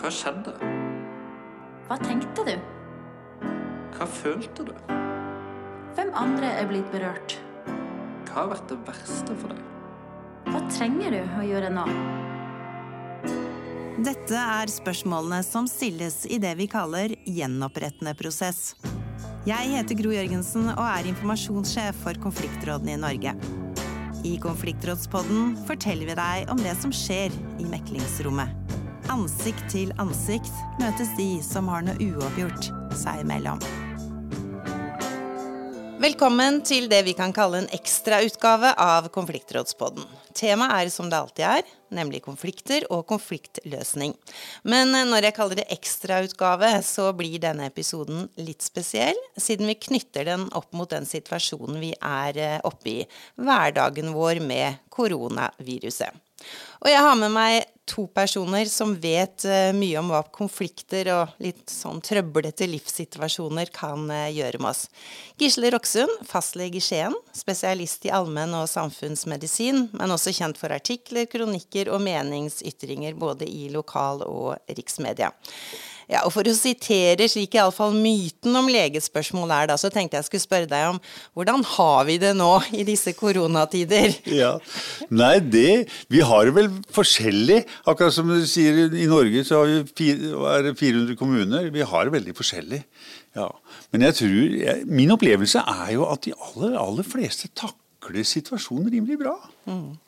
Hva skjedde? Hva tenkte du? Hva følte du? Hvem andre er blitt berørt? Hva har vært det verste for deg? Hva trenger du å gjøre nå? Dette er spørsmålene som stilles i det vi kaller gjenopprettende prosess. Jeg heter Gro Jørgensen og er informasjonssjef for konfliktrådene i Norge. I Konfliktrådspodden forteller vi deg om det som skjer i meklingsrommet. Ansikt til ansikt møtes de som har noe uoppgjort seg imellom. Velkommen til det vi kan kalle en ekstrautgave av Konfliktrådspodden. Temaet er som det alltid er, nemlig konflikter og konfliktløsning. Men når jeg kaller det ekstrautgave, så blir denne episoden litt spesiell, siden vi knytter den opp mot den situasjonen vi er eh, oppe i, hverdagen vår med koronaviruset. Og jeg har med meg to personer som vet uh, mye om hva konflikter og litt sånn trøblete livssituasjoner kan uh, gjøre med oss. Gisle Roksund, fastlege i Skien, spesialist i allmenn- og samfunnsmedisin, men også kjent for artikler, kronikker og meningsytringer både i lokal- og riksmedia. Ja, og For å sitere slik iallfall myten om legespørsmål er, da, så tenkte jeg skulle spørre deg om hvordan har vi det nå i disse koronatider? Ja, Nei, det Vi har det vel forskjellig. Akkurat som du sier, i Norge så har vi fire, 400 kommuner. Vi har det veldig forskjellig. Ja. Men jeg tror, min opplevelse er jo at de aller, aller fleste takler takler situasjonen rimelig bra. Mm.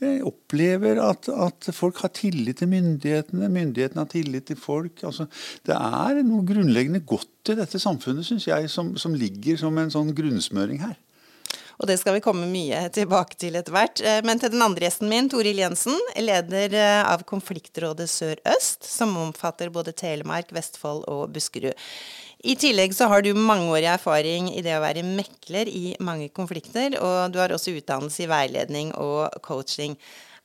Jeg opplever at, at, folk har tillit til myndighetene, myndighetene har tillit til folk. Altså, det er noe grunnleggende godt i dette samfunnet, syns jeg, som, som ligger som en sånn grunnsmøring her. Og det skal vi komme mye tilbake til etter hvert. Eh, men til den andre gjesten min, Toril Jensen, leder eh, av Konfliktrådet Sør-Øst, som omfatter både Telemark, Vestfold og Buskerud. I tillegg så har du mangeårig erfaring i det å være mekler i mange konflikter, og du har også utdannelse i veiledning og coaching.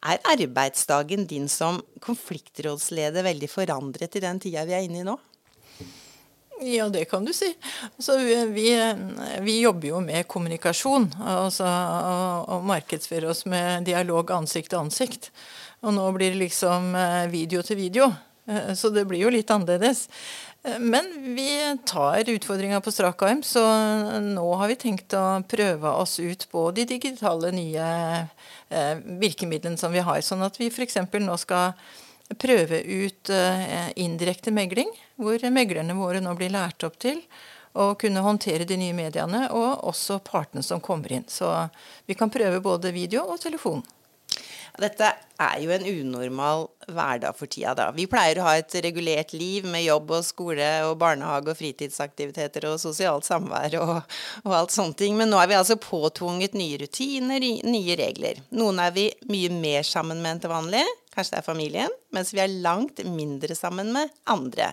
Er arbeidsdagen din som konfliktrådsleder veldig forandret i den tida vi er inne i nå? Ja, det kan du si. Altså, vi, vi, jobber jo med kommunikasjon altså, og, og markedsfører oss med dialog ansikt til ansikt. Og nå blir det liksom eh, video til video. Eh, så det blir jo litt annerledes. Men vi tar utfordringa på strak arm, så nå har vi tenkt å prøve oss ut på de digitale nye eh, virkemidlene som vi har. Sånn at vi f.eks. nå skal prøve ut eh, indirekte megling, hvor meglerne våre nå blir lært opp til å kunne håndtere de nye mediene, og også partene som kommer inn. Så vi kan prøve både video og telefon. Dette er jo en unormal hverdag for tida, da. Vi pleier å ha et regulert liv med jobb og skole og barnehage og fritidsaktiviteter og sosialt samvær og, og alt sånne ting. Men nå er vi altså påtvunget nye rutiner, nye regler. Noen er vi mye mer sammen med enn til vanlig, kanskje det er familien, mens vi er langt mindre sammen med andre.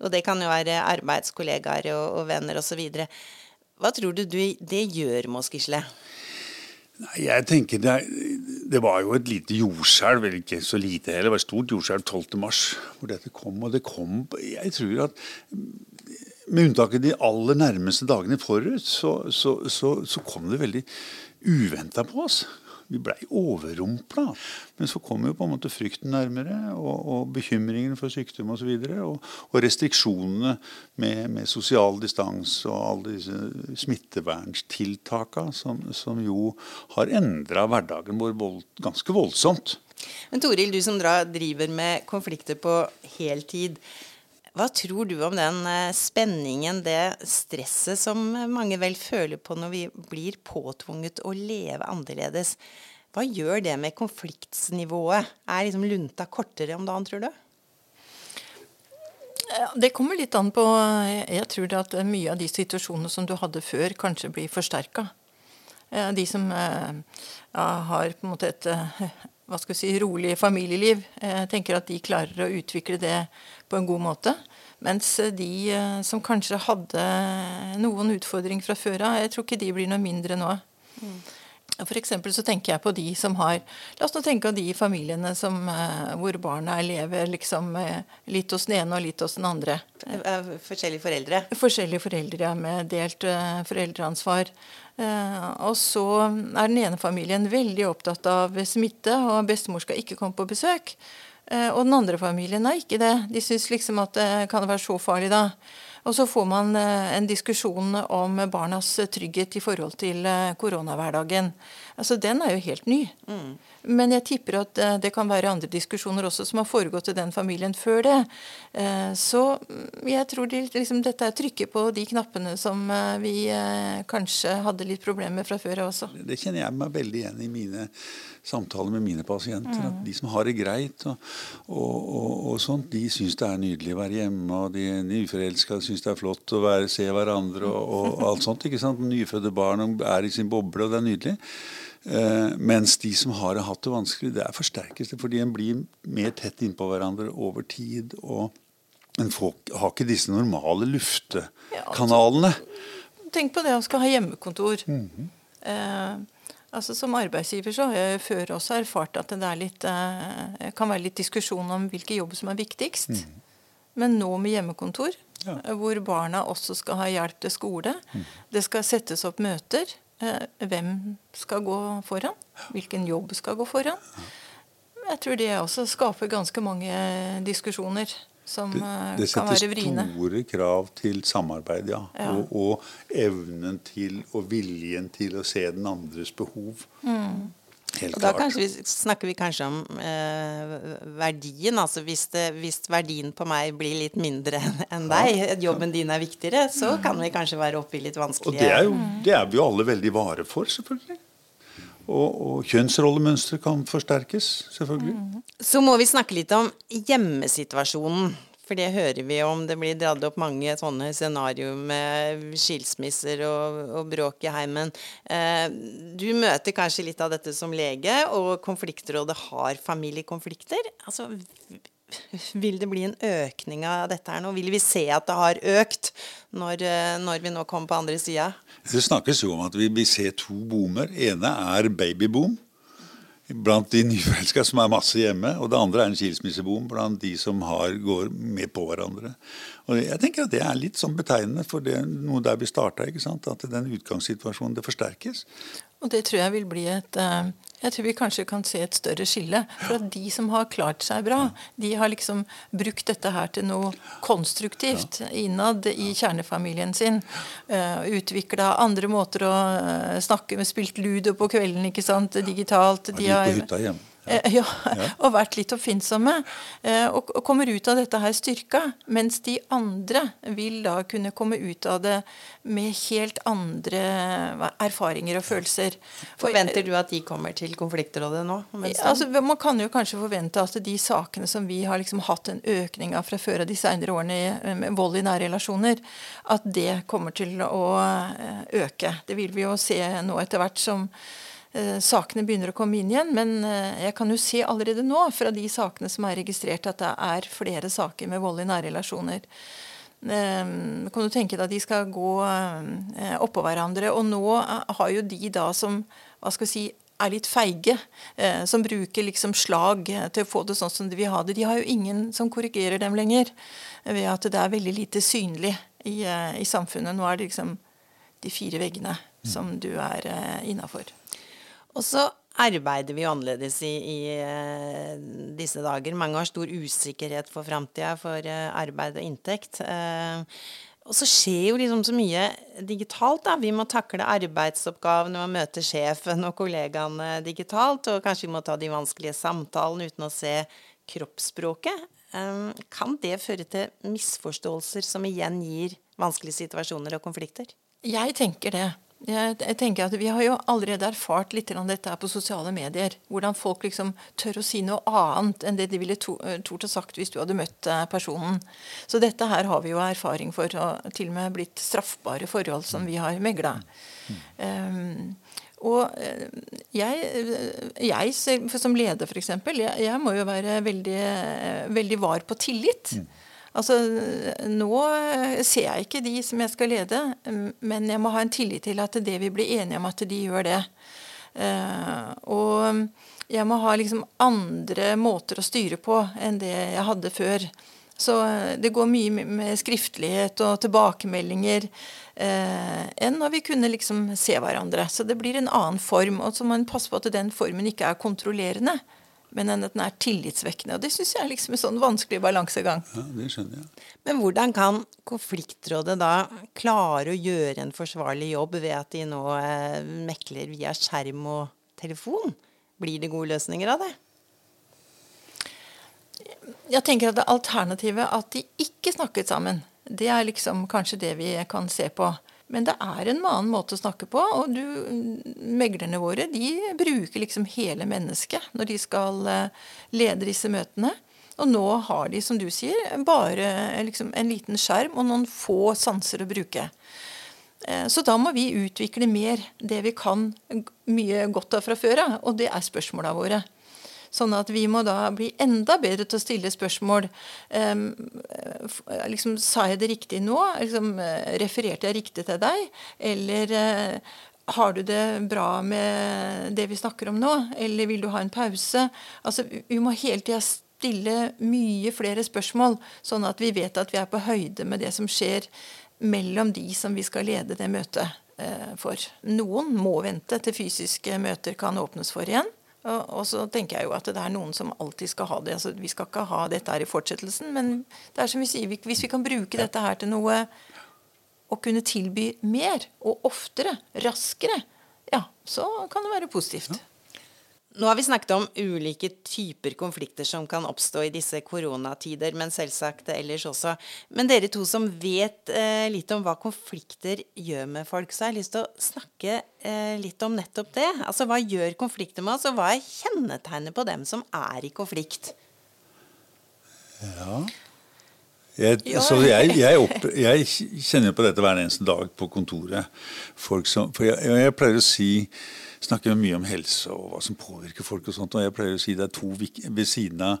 Og det kan jo være arbeidskollegaer og, og venner osv. Hva tror du det gjør med oss, Gisle? Jeg tenker det, det, var jo et lite jordskjelv, eller ikke så lite heller, det var et stort jordskjelv 12.3 hvor dette kom. Og det kom Jeg tror at med unntak av de aller nærmeste dagene forut, så, så, så, så kom det veldig uventa på oss. Vi blei overrumpla. Men så kom jo på en måte frykten nærmere, og, og bekymringen for sykdom osv. Og, så og, og restriksjonene med, med sosial distanse og alle disse smitteverntiltakene som, som jo har endra hverdagen vår vold, ganske voldsomt. Men Toril, du som driver med konflikter på heltid. Hva tror du om den eh, spenningen, det stresset som mange vel føler på når vi blir påtvunget å leve annerledes? Hva gjør det med konfliktsnivået? Er liksom lunta kortere om dagen, tror du? Det kommer litt an på Jeg tror at mye av de situasjonene som du hadde før, kanskje blir forsterka. De som har på en måte et hva skal vi si, rolig familieliv, tenker at de klarer å utvikle det på en god måte. Mens de eh, som kanskje hadde noen utfordringer fra før av, jeg tror ikke de blir noe mindre nå. Mm. For så tenker jeg på de som har La oss nå tenke på de familiene som, eh, hvor barna lever liksom eh, litt hos den ene og litt hos den andre. Forskjellige foreldre? Forskjellige foreldre, med delt foreldreansvar. Og så er den ene familien veldig opptatt av smitte, og bestemor skal ikke komme på besøk. Eh, og den andre familien er ikke det. De syns liksom at det kan være så farlig da. Og så får man eh, en diskusjon om barnas trygghet i forhold til eh, koronahverdagen. Altså, Den er jo helt ny. Mm. Men jeg tipper at eh, det kan være andre diskusjoner også som har foregått i den familien før det. Så mm, jeg tror de, liksom, dette er trykket på de knappene som vi kanskje hadde litt problemer med fra før også. Det kjenner jeg meg veldig igjen i mine samtaler med mine pasienter. Mm. At de som har det greit, og, og, og, og sånt, de syns det er nydelig å være hjemme. Og de nyforelska syns det er flott å være, se hverandre og, alt sånt. ikke sant? Nyfødte barn er i sin boble, og det er nydelig. Eh, mens de som har hatt det vanskelig, det er forsterkes fordi en blir mer tett innpå hverandre over tid. og en folk har ikke disse normale luftekanalene. Ja, altså, tenk på det å skal ha hjemmekontor. Mm -hmm. eh, Altså Som arbeidsgiver så har jeg før også erfart at det litt, eh, kan være litt diskusjon om hvilken jobb som er viktigst. Mm. Men nå med hjemmekontor, ja. Hvor barna også skal ha hjelp til skole, mm. det skal settes opp møter. Eh, hvem skal gå foran? Hvilken jobb skal gå foran? Jeg tror det også skaper ganske mange diskusjoner som det, eh, det kan være vriene. Det setter store krav til samarbeid, ja. ja. Og, og, evnen til og viljen til å se den andres behov. Mm. Helt og da vi, snakker vi kanskje om eh, verdien. altså hvis, det, hvis, verdien på meg blir litt mindre enn deg, jobben din er viktigere, så kan vi kanskje være oppe i litt vanskelige Og det er, jo, det er vi jo alle veldig vare for, selvfølgelig. Og, og kjønnsrollemønstre kan forsterkes, selvfølgelig. Mm. Så må vi snakke litt om hjemmesituasjonen. For det hører vi om. Det blir dratt opp mange sånne scenarioer med skilsmisser og, og, bråk i heimen. Eh, du møter kanskje litt av dette som lege, og konfliktrådet har familiekonflikter. Altså, vil det bli en økning av dette her nå? Vil vi se at det har økt når, eh, når vi nå kommer på andre sida? Det snakkes jo om at vi vil se to boomer. ene er babyboom blant de nyforelska som er masse hjemme. Og det andre er en skilsmissebom blant de som har, går med på hverandre. Og jeg tenker at Det er litt sånn betegnende for det, noe der vi starta. At den utgangssituasjonen det forsterkes. Og det tror jeg vil bli et eh, Jeg tror vi kanskje kan se et større skille. For at de som har klart seg bra, de har liksom brukt dette her til noe konstruktivt innad i kjernefamilien sin. Eh, Utvikla andre måter å uh, snakke med, spilt ludo på kvelden, ikke sant, digitalt. De har, hjemme. Eh, ja, og vært litt oppfinnsomme. Eh, og, kommer ut av dette her styrka. Mens de andre vil da kunne komme ut av det med helt andre erfaringer og følelser. Forventer du at de kommer til konfliktrådet nå? Altså, man kan jo kanskje forvente at de sakene som vi har liksom hatt en økning av fra før av de senere årene med vold i nære relasjoner, at det kommer til å eh, øke. Det vil vi jo se nå etter hvert som Eh, sakene begynner å komme inn igjen. Men eh, jeg kan jo se allerede nå fra de sakene som er registrert, at det er flere saker med vold i nære relasjoner. Eh, kan du tenke deg at de skal gå oppå hverandre. Og nå har jo de da som hva skal vi si, er litt feige, som bruker liksom slag til å få det sånn som de vil ha det. De har jo ingen som korrigerer dem lenger, ved at det er veldig lite synlig i, i samfunnet. Nå er det liksom de fire veggene som du er eh, innafor. Og så arbeider vi annerledes i, i uh, disse dager. Mange har stor usikkerhet for framtida, for uh, arbeid og inntekt. Uh, og så skjer jo liksom så mye digitalt. da. Vi må takle arbeidsoppgavene og møte sjefen og kollegaene digitalt. Og kanskje vi må ta de vanskelige samtalene uten å se kroppsspråket. Kan det føre til misforståelser som igjen gir vanskelige situasjoner og konflikter? Jeg tenker det. Jeg, jeg, tenker at Vi har jo allerede erfart litt av dette på sosiale medier. Hvordan folk liksom tør å si noe annet enn det de ville eh, tort å sagt hvis du hadde møtt eh, personen. Så dette her har vi jo erfaring for, og til og med blitt straffbare forhold som vi har megla. Um, og eh, jeg, jeg, som leder, f.eks., jeg, jeg må jo være veldig, veldig var på tillit. Mm. Altså, Nå ser jeg ikke de som jeg skal lede, men jeg må ha en tillit til at det vi blir enige om, at de gjør det. Eh, og jeg må ha liksom andre måter å styre på enn det jeg hadde før. Så det går mye med skriftlighet og tilbakemeldinger eh, enn når vi kunne liksom se hverandre. Så det blir en annen form. Og så må man passe på at den formen ikke er kontrollerende. Men enn at den er tillitsvekkende. Og det syns jeg er liksom en sånn vanskelig balansegang. Ja, Det skjønner jeg. Men hvordan kan konfliktrådet da klare å gjøre en forsvarlig jobb ved at de nå eh, mekler via skjerm og telefon? Blir det gode løsninger av det? Jeg tenker at det alternativet at de ikke snakket sammen, det er liksom kanskje det vi kan se på. Men det er en annen måte å snakke på. Og du, meglerne våre de bruker liksom hele mennesket når de skal eh, lede disse møtene. Og nå har de, som du sier, bare liksom en liten skjerm og noen få sanser å bruke. Eh, så da må vi utvikle mer det vi kan mye godt av fra før av, og det er spørsmåla våre. Sånn at vi må da bli enda bedre til å stille spørsmål. Um, liksom, sa jeg det riktig nå? Liksom, refererte jeg riktig til deg? Eller uh, har du det bra med det vi snakker om nå? Eller vil du ha en pause? Altså, vi må hele tida stille mye flere spørsmål, sånn at vi vet at vi er på høyde med det som skjer mellom de som vi skal lede det møtet uh, for. Noen må vente til fysiske møter kan åpnes for igjen. Og, så tenker jeg jo at det er noen som alltid skal ha det. altså Vi skal ikke ha dette her i fortsettelsen, men det er som vi sier, hvis vi kan bruke dette her til noe å kunne tilby mer og oftere, raskere, ja, så kan det være positivt. Ja. Nå har vi snakket om ulike typer konflikter som kan oppstå i disse koronatider, men selvsagt ellers også. Men dere to som vet eh, litt om hva konflikter gjør med folk, så har jeg lyst til å snakke eh, litt om nettopp det. Altså hva gjør konflikter med oss, og hva er kjennetegnet på dem som er i konflikt? Ja jeg, så jeg, jeg, opp, jeg kjenner på dette hver eneste dag på kontoret. Som, for jeg, jeg pleier å si snakker mye om helse og hva som påvirker folk. og sånt, og Jeg pleier å si det er to ved siden av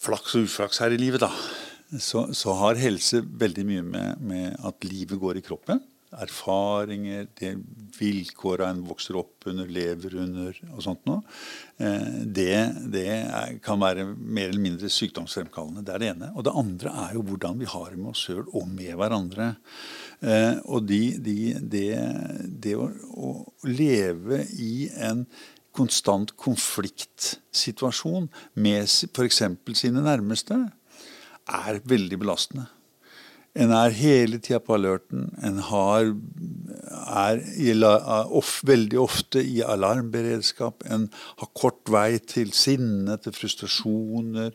flaks og uflaks her i livet. da, Så, så har helse veldig mye med, med, at livet går i kroppen. Erfaringer, det vilkåra en vokser opp under, lever under og sånt noe. Eh, det, det kan være mer eller mindre sykdomsfremkallende. Det er det ene. Og det andre er jo hvordan vi har det med oss sjøl og med hverandre. Eh, og de, de, det, det å, å, leve i en konstant konfliktsituasjon med f.eks. sine nærmeste, er veldig belastende. En er hele tida på alerten. En har, er i, of, veldig ofte i alarmberedskap. En har kort vei til sinne, til frustrasjoner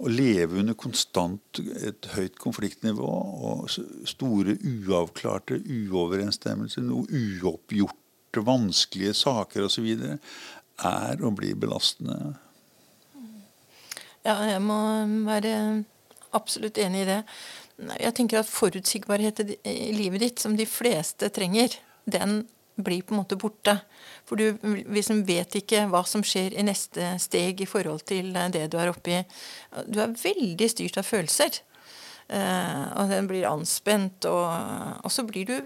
å leve under konstant et høyt konfliktnivå og store uavklarte uoverensstemmelser, noe uoppgjorte, vanskelige saker osv. er å bli belastende. Ja, jeg må være absolutt enig i det. Jeg tenker at forutsigbarhet i livet ditt, som de fleste trenger, den blir på en måte borte. For du liksom vet ikke hva som skjer i neste steg i forhold til det du er oppi. Du er veldig styrt av følelser. Eh, og den blir anspent, og, og så blir du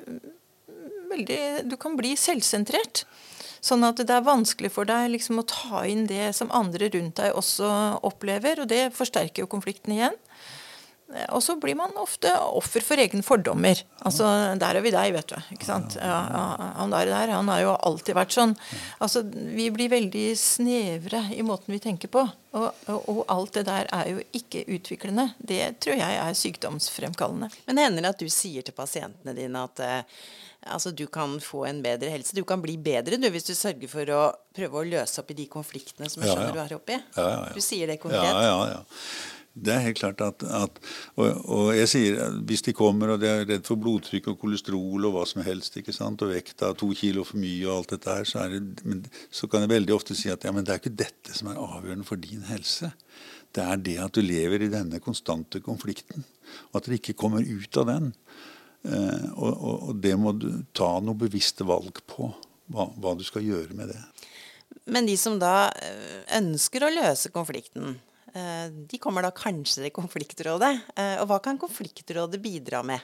veldig Du kan bli selvsentrert. Sånn at det er vanskelig for deg liksom å ta inn det som andre rundt deg også opplever, og det forsterker jo konflikten igjen. Og så blir man ofte offer for egne fordommer. Altså, Der er vi deg, vet du. ikke sant? Ja, han der, der, han har jo alltid vært sånn. Altså, Vi blir veldig snevre i måten vi tenker på. Og, og, og, alt det der er jo ikke utviklende. Det tror jeg er sykdomsfremkallende. Men det hender at du sier til pasientene dine at uh, altså, du kan få en bedre helse. Du kan bli bedre du, hvis du sørger for å prøve å løse opp i de konfliktene som jeg skjønner ja, ja. du er oppi. Ja, du sier det konkret. Ja, ja, ja. Det er helt klart at, at og, og, jeg sier hvis de kommer og de er redd for blodtrykk og kolesterol og hva som helst, ikke sant, og vekta to kilo for mye og alt dette her, så, det, men, så, kan jeg veldig ofte si at ja, men det er ikke dette som er avgjørende for din helse. Det er det at du lever i denne konstante konflikten, og at du ikke kommer ut av den. Eh, og, og, og, det må du ta noe bevisste valg på, hva, hva du skal gjøre med det. Men de som da eh, ønsker å løse konflikten, de kommer da kanskje til konfliktrådet. Eh, og hva kan konfliktrådet bidra med?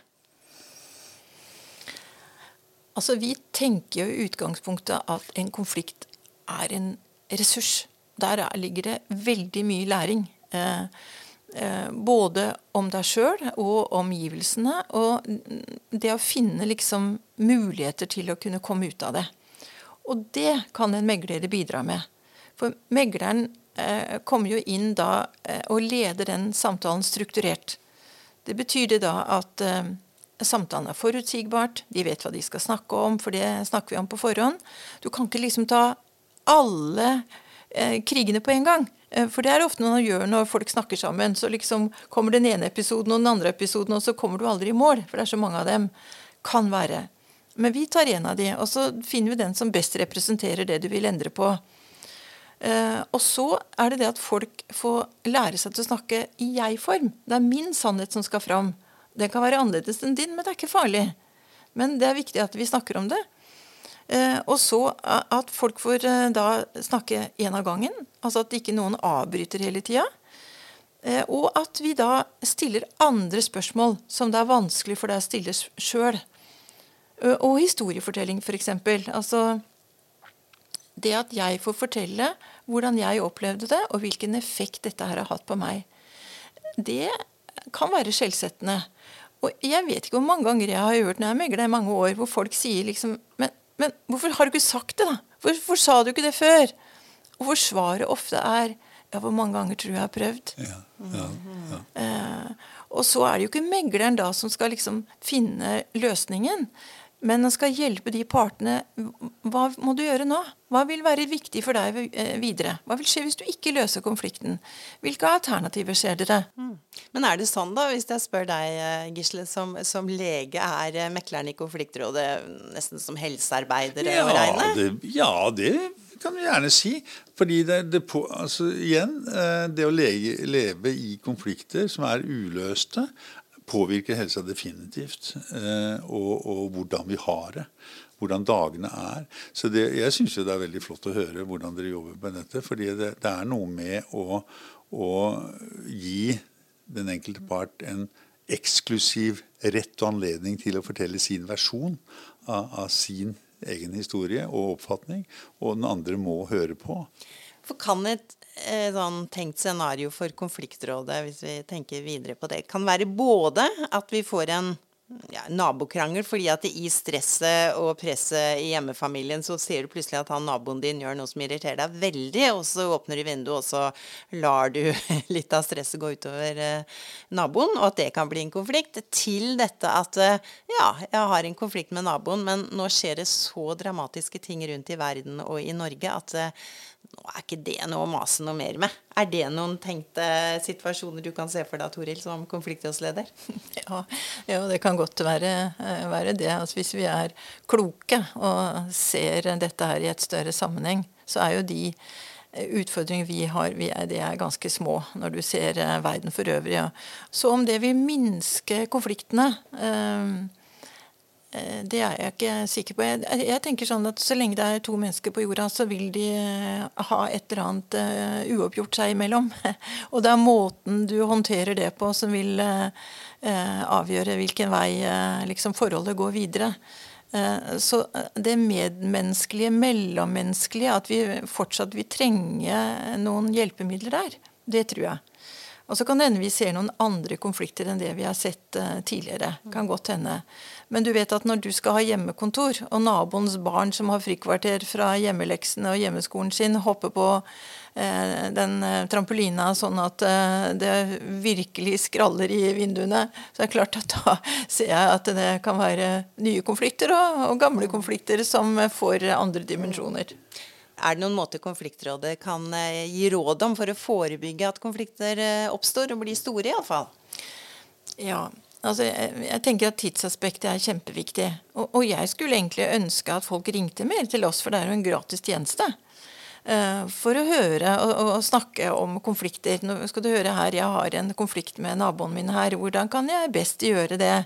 Altså, Vi tenker jo i utgangspunktet at en konflikt er en ressurs. Der ligger det veldig mye læring. Eh, både om deg sjøl og omgivelsene. Og det å finne liksom muligheter til å kunne komme ut av det. Og det kan en megler bidra med. For megleren eh, kommer jo inn da eh, og leder den samtalen strukturert. Det betyr det da at eh, samtalen er forutsigbart, de vet hva de skal snakke om, for det snakker vi om på forhånd. Du kan ikke liksom ta alle eh, krigene på en gang. Eh, For det er ofte noe man gjør når folk snakker sammen. Så liksom kommer den ene episoden og den andre episoden, og så kommer du aldri i mål. For det er så mange av dem. Kan være. Men vi tar en av de, og så finner vi den som best representerer det du vil endre på. Eh, og så er det det at folk får lære seg til å snakke i jeg-form. Det er min sannhet som skal fram. Den kan være annerledes enn din, men det er ikke farlig. Men det er viktig at vi snakker om det. Eh, og så at folk får eh, da snakke én av gangen. Altså at ikke noen avbryter hele tida. Eh, og at vi da stiller andre spørsmål som det er vanskelig for deg å stille sjøl. Og historiefortelling, f.eks. Altså det at jeg får fortelle hvordan jeg opplevde det, og hvilken effekt dette her har hatt på meg. Det kan være skjellsettende. Og jeg vet ikke hvor mange ganger jeg har hørt når jeg megler i mange år, hvor folk sier liksom men, men hvorfor har du ikke sagt det, da? Hvorfor sa du ikke det før? Og hvor svaret ofte er ja, hvor mange ganger tror du jeg har prøvd? Ja, ja, ja. Eh, og så er det jo ikke megleren da som skal liksom finne løsningen. Men han skal hjelpe de partene. Hva må du gjøre nå? Hva vil være viktig for deg eh, videre? Hva vil skje hvis du ikke løser konflikten? Hvilke alternativer ser dere? Men er det sånn, da, hvis jeg spør deg, eh, Gisle, som, som lege, er eh, mekleren i konfliktrådet nesten som helsearbeidere å Ja regne? det, ja, det kan du gjerne si. Fordi det, det på, altså igjen, det å lege, leve i konflikter som er uløste, påvirker helsa definitivt. eh, Og, og hvordan vi har det. Hvordan dagene er. Så det, jeg syns det er veldig flott å høre hvordan dere jobber med dette. fordi det, det er noe med å, å gi den enkelte part en eksklusiv rett og anledning til å fortelle sin versjon av, av sin egen historie og oppfatning, og den andre må høre på. For kan et sånn tenkt scenario for konfliktrådet, hvis vi tenker videre på det, kan være både at vi får en ja, nabokrangel fordi at i stresset og presset i hjemmefamilien så ser du plutselig at han naboen din gjør noe som irriterer deg veldig, og så åpner du vinduet, og så lar du litt av stresset gå utover eh, naboen, og at det kan bli en konflikt, til dette at eh, ja, jeg har en konflikt med naboen, men nå skjer det så dramatiske ting rundt i verden og i Norge at eh, nå er ikke det noe å mase noe mer med. Er det noen tenkte situasjoner du kan se for deg, Toril, som konfliktrådsleder? Ja, ja, det kan godt være, eh, være det. Altså, hvis vi er kloke og ser dette her i et større sammenheng, så er jo de eh, utfordringer vi har, vi er, de er ganske små når du ser eh, verden for øvrig. Ja. Så om det vil minske konfliktene eh, det er jeg ikke sikker på. Jeg, jeg tenker sånn at Så lenge det er to mennesker på jorda, så vil de eh, ha et eller annet uh, uoppgjort seg imellom. Og det er måten du håndterer det på, som vil eh, eh, avgjøre hvilken vei uh, liksom forholdet går videre. Eh, Så det medmenneskelige, mellommenneskelige, at vi fortsatt vil trenge noen hjelpemidler der, det tror jeg. Og så kan det hende vi ser noen andre konflikter enn det vi har sett eh, tidligere. Kan godt hende. Men du vet at når du skal ha hjemmekontor, og naboens barn som har frikvarter fra hjemmeleksene og hjemmeskolen sin, hopper på eh, den eh, trampolina sånn at eh, det virkelig skraller i vinduene, så er det klart at da ser jeg at det kan være nye konflikter og, og gamle konflikter som får andre dimensjoner. Er det noen måter Konfliktrådet kan gi råd om for å forebygge at konflikter oppstår, og blir store iallfall? Ja, altså jeg, jeg tenker at tidsaspektet er kjempeviktig. Og, og jeg skulle egentlig ønske at folk ringte mer til oss, for det er jo en gratis tjeneste. Eh, for å høre og, og, snakke om konflikter. Nå skal du høre her, jeg har en konflikt med naboen min her. Hvordan kan jeg best gjøre det?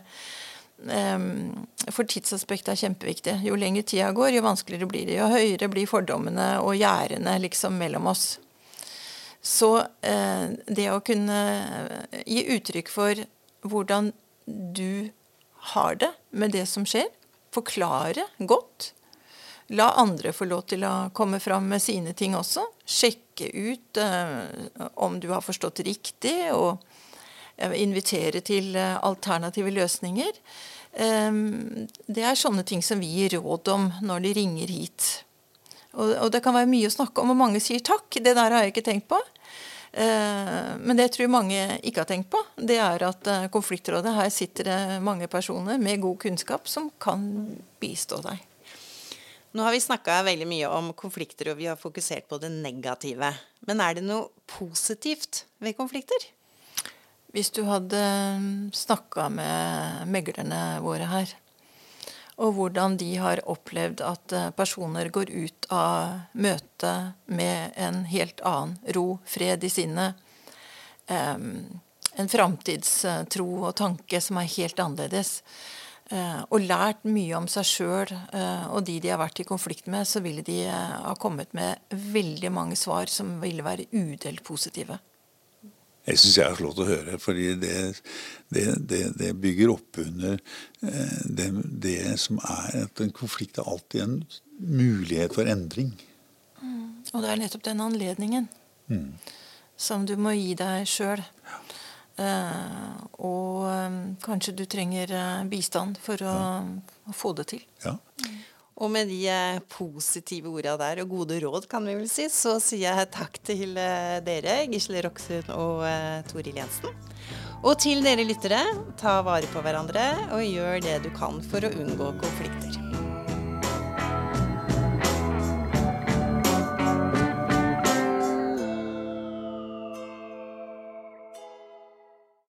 Ehm, For tidsaspektet er kjempeviktig. Jo lenger tida går, jo vanskeligere blir det. Jo høyere blir fordommene og gjerdene liksom mellom oss. Så eh, det å kunne gi uttrykk for hvordan du har det med det som skjer, forklare godt. La andre få lov til å komme fram med sine ting også. Sjekke ut eh, om du har forstått riktig, og eh, invitere til eh, alternative løsninger. Eh, det er sånne ting som vi gir råd om når de ringer hit. Og, og det kan være mye å snakke om, og mange sier takk. Det der har jeg ikke tenkt på. Eh, men det jeg tror mange ikke har tenkt på, det er at eh, konfliktrådet her sitter det mange personer med god kunnskap som kan bistå deg. Nå har vi snakka veldig mye om konflikter, og vi har fokusert på det negative. Men er det noe positivt ved konflikter? Hvis du hadde snakka med meglerne våre her, og hvordan de har opplevd at eh, personer går ut av møtet med en helt annen ro, fred i sinnet, en framtidstro og tanke som er helt annerledes, eh, og lært mye om seg sjøl og de de har vært i konflikt med, så ville de eh, ha kommet med veldig mange svar som ville være udelt positive. Jeg syns jeg er flott å høre, fordi det, det, det, det bygger opp under eh, det, som er at en konflikt er alltid en mulighet for endring. Mm. Og det er nettopp den anledningen mm. som du må gi deg sjøl. Ja. Uh, og um, kanskje du trenger uh, bistand for å, ja. å, få det til. Ja. Og med de eh, positive orda der, og gode råd, kan vi vel si, så sier jeg takk til eh, dere, Gisle Roksund og uh, Toril Jensen. Og til dere lyttere, ta vare på hverandre og gjør det du kan for å unngå konflikter.